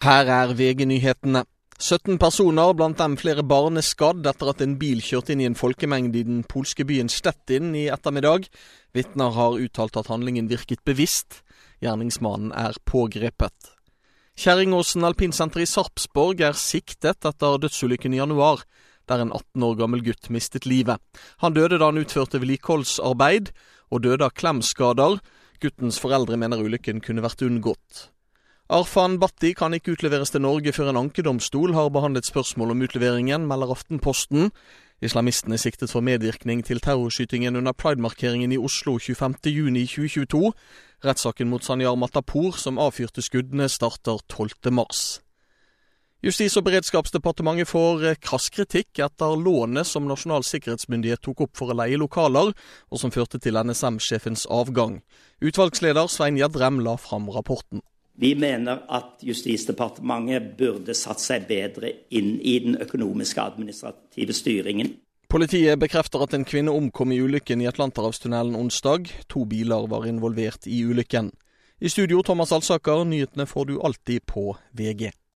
Her er VG-nyhetene. 17 personer, blant dem flere barn, er skadd etter at en bil kjørte inn i en folkemengde i den polske byen Stettin i ettermiddag. Vitner har uttalt at handlingen virket bevisst. Gjerningsmannen er pågrepet. Kjerringåsen alpinsenter i Sarpsborg er siktet etter dødsulykken i januar, der en 18 år gammel gutt mistet livet. Han døde da han utførte vedlikeholdsarbeid, og døde av klemskader. Guttens foreldre mener ulykken kunne vært unngått. Arfan Bhatti kan ikke utleveres til Norge før en ankedomstol har behandlet spørsmål om utleveringen, melder Aftenposten. Islamisten er siktet for medvirkning til terrorskytingen under pridemarkeringen i Oslo 25.6.2022. Rettssaken mot Sanyar Matapour, som avfyrte skuddene, starter 12.3. Justis- og beredskapsdepartementet får krass kritikk etter lånet som Nasjonal sikkerhetsmyndighet tok opp for å leie lokaler, og som førte til NSM-sjefens avgang. Utvalgsleder Svein Gjedrem la fram rapporten. Vi mener at Justisdepartementet burde satt seg bedre inn i den økonomiske administrative styringen. Politiet bekrefter at en kvinne omkom i ulykken i Atlanterhavstunnelen onsdag. To biler var involvert i ulykken. I studio Thomas Alsaker, nyhetene får du alltid på VG.